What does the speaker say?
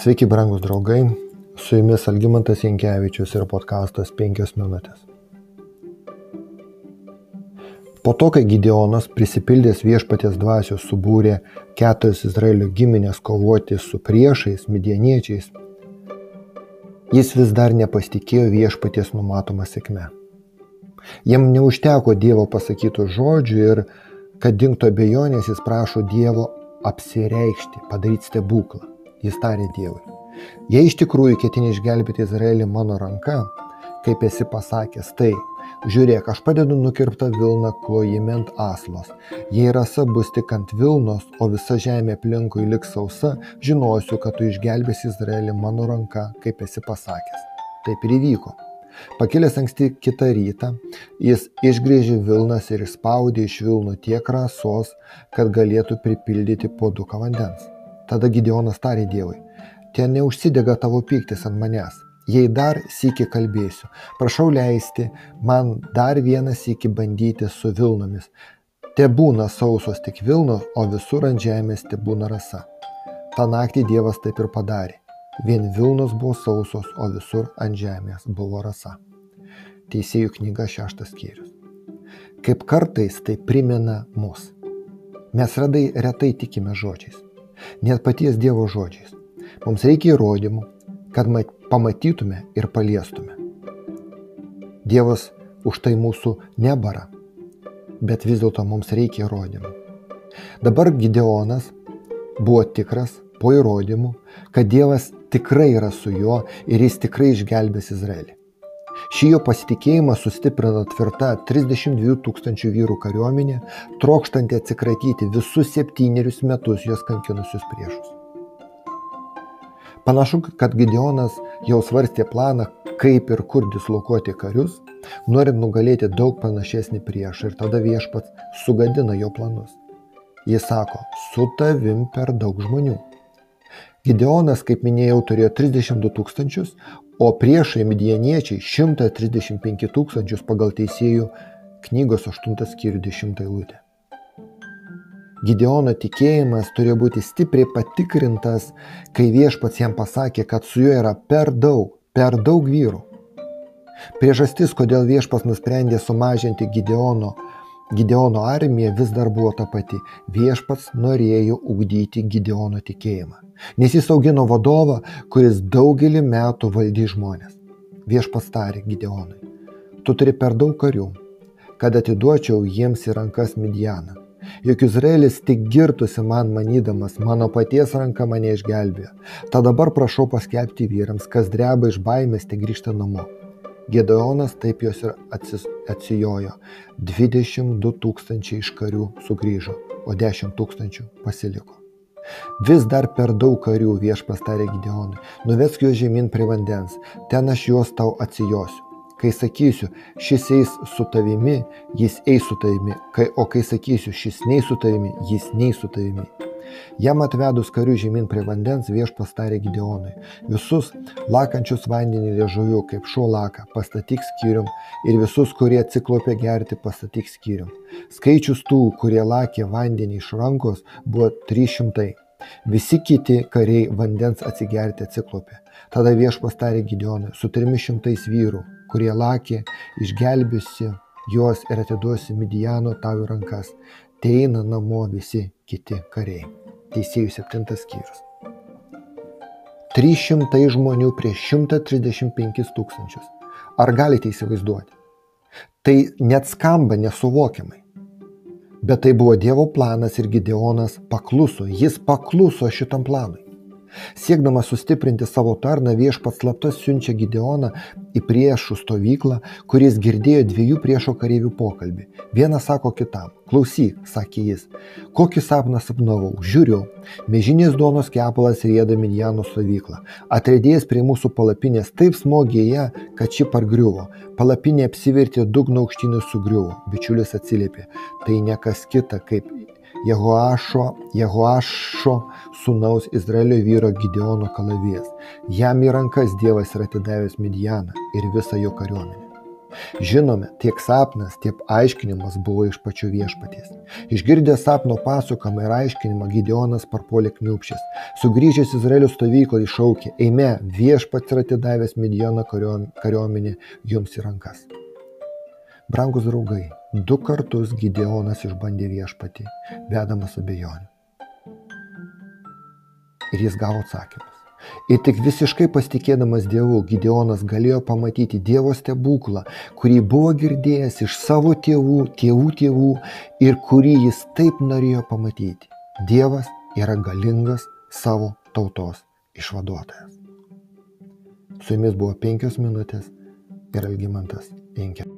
Sveiki, brangus draugai, su jumis Algymantas Jankievičius ir podkastas 5 minutės. Po to, kai Gideonas prisipildęs viešpaties dvasios subūrė keturias Izraelio giminės kovoti su priešais, midieniečiais, jis vis dar nepasitikėjo viešpaties numatomą sėkmę. Jam neužteko Dievo pasakytų žodžių ir, kad dinktų abejonės, jis prašo Dievo apsireikšti, padaryti stebuklą. Jis tarė Dievui. Jei iš tikrųjų ketini išgelbėti Izraelį mano ranka, kaip esi pasakęs, tai žiūrėk, aš padedu nukirptą Vilną klojime ant aslos. Jei rasa bus tik ant Vilnos, o visa žemė aplinkui liks sausa, žinosiu, kad tu išgelbėsi Izraelį mano ranka, kaip esi pasakęs. Taip ir įvyko. Pakilęs anksti kitą rytą, jis išgrėžė Vilnas ir išspaudė iš Vilnų tiek rasos, kad galėtų pripildyti poduką vandens. Tada Gideonas tarė Dievui, ten neužsidega tavo piktis ant manęs. Jei dar sėki kalbėsiu, prašau leisti man dar vieną sėki bandyti su Vilnomis. Te būna sausos tik Vilnos, o visur ant žemės te būna rasa. Ta naktį Dievas taip ir padarė. Vien Vilnos buvo sausos, o visur ant žemės buvo rasa. Teisėjų knyga šeštas skyrius. Kaip kartais tai primena mus. Mes radai retai tikime žodžiais net paties Dievo žodžiais. Mums reikia įrodymų, kad pamatytume ir paliestume. Dievas už tai mūsų nebara, bet vis dėlto mums reikia įrodymų. Dabar Gideonas buvo tikras po įrodymų, kad Dievas tikrai yra su juo ir jis tikrai išgelbės Izraelį. Šį jo pasitikėjimą sustiprina tvirta 32 tūkstančių vyrų kariuomenė, trokštanti atsikratyti visus septynerius metus jos kankinusius priešus. Panašu, kad Gideonas jau svarstė planą, kaip ir kur dislokuoti karius, norint nugalėti daug panašesnį priešą ir tada viešpats sugadina jo planus. Jis sako, su tavim per daug žmonių. Gideonas, kaip minėjau, turėjo 32 tūkstančius, o priešai midieniečiai 135 tūkstančius pagal teisėjų knygos 8 skyrių 10 eilutė. Gideono tikėjimas turėjo būti stipriai patikrintas, kai viešpats jam pasakė, kad su juo yra per daug, per daug vyrų. Priežastis, kodėl viešpas nusprendė sumažinti Gideono Gideono armija vis dar buvo ta pati. Viešpats norėjo ugdyti Gideono tikėjimą. Nes jis augino vadovą, kuris daugelį metų valdė žmonės. Viešpats tarė Gideonui, tu turi per daug karių, kad atiduočiau jiems į rankas Midianą. Juk Izraelis tik girtusi man manydamas, mano paties ranka mane išgelbėjo. Tad dabar prašau paskelbti vyrams, kas dreba iš baimės, te grįžta namo. Gedeonas taip jos ir atsijojo. 22 tūkstančiai iš karių sugrįžo, o 10 tūkstančių pasiliko. Vis dar per daug karių viešpas tarė Gideonui, nuvesk juos žemyn prie vandens, ten aš juos tau atsijosiu. Kai sakysiu, šis eis su tavimi, jis eis su tavimi, kai, o kai sakysiu, šis neis su tavimi, jis neis su tavimi. Jam atvedus karių žemyn prie vandens viešpas tarė Gideonui, visus lakančius vandenį liežuviu, kaip šuo laka, pastatyk skyrium ir visus, kurie atsiklopė gerti, pastatyk skyrium. Skaičius tų, kurie lakė vandenį iš rankos, buvo 300. Visi kiti kariai vandens atsigerti atsiklopė. Tada viešpas tarė Gideonui, su 300 vyrų, kurie lakė, išgelbėsi juos ir atiduosi Midijano tau į rankas. Teina namo visi kiti kariai. Teisėjų 7 skyrius. 300 žmonių prieš 135 tūkstančius. Ar galite įsivaizduoti? Tai net skamba nesuvokiamai. Bet tai buvo Dievo planas ir Gideonas pakluso. Jis pakluso šitam planui. Siekdamas sustiprinti savo tarną, viešpats slaptas siunčia Gideoną į priešų stovyklą, kuris girdėjo dviejų priešo kareivių pokalbį. Vienas sako kitam, klausyk, sakė jis, kokį sapną sapnavau, žiūriu, mežinės duonos kepalas rėda Midjano stovyklą. Atredėjęs prie mūsų palapinės taip smogė ją, kad ši pargriuvo. Palapinė apsivertė dugno aukštinių sugriuvo. Bičiulis atsiliepė, tai ne kas kita kaip Jehoašo, Jehoašo sūnaus Izraelio vyro Gideono kalavijas. Jam į rankas Dievas yra atidavęs Midianą ir visą jo kariuomenę. Žinome, tiek sapnas, tiek aiškinimas buvo iš pačių viešpaties. Išgirdęs sapno pasakomą ir aiškinimą, Gideonas parpuolė kniupšės. Sugrįžęs Izraelio stovyklą iššaukė, eime, viešpats yra atidavęs Midiono kariuomenį jums į rankas. Brangus draugai, du kartus Gideonas išbandė viešpatį, vedamas abejonių. Ir jis gavo atsakymą. Ir tik visiškai pasitikėdamas Dievu, Gideonas galėjo pamatyti Dievo stebuklą, kurį buvo girdėjęs iš savo tėvų, tėvų tėvų ir kurį jis taip norėjo pamatyti. Dievas yra galingas savo tautos išvaduotojas. Su jumis buvo penkios minutės ir Algymantas Inkė.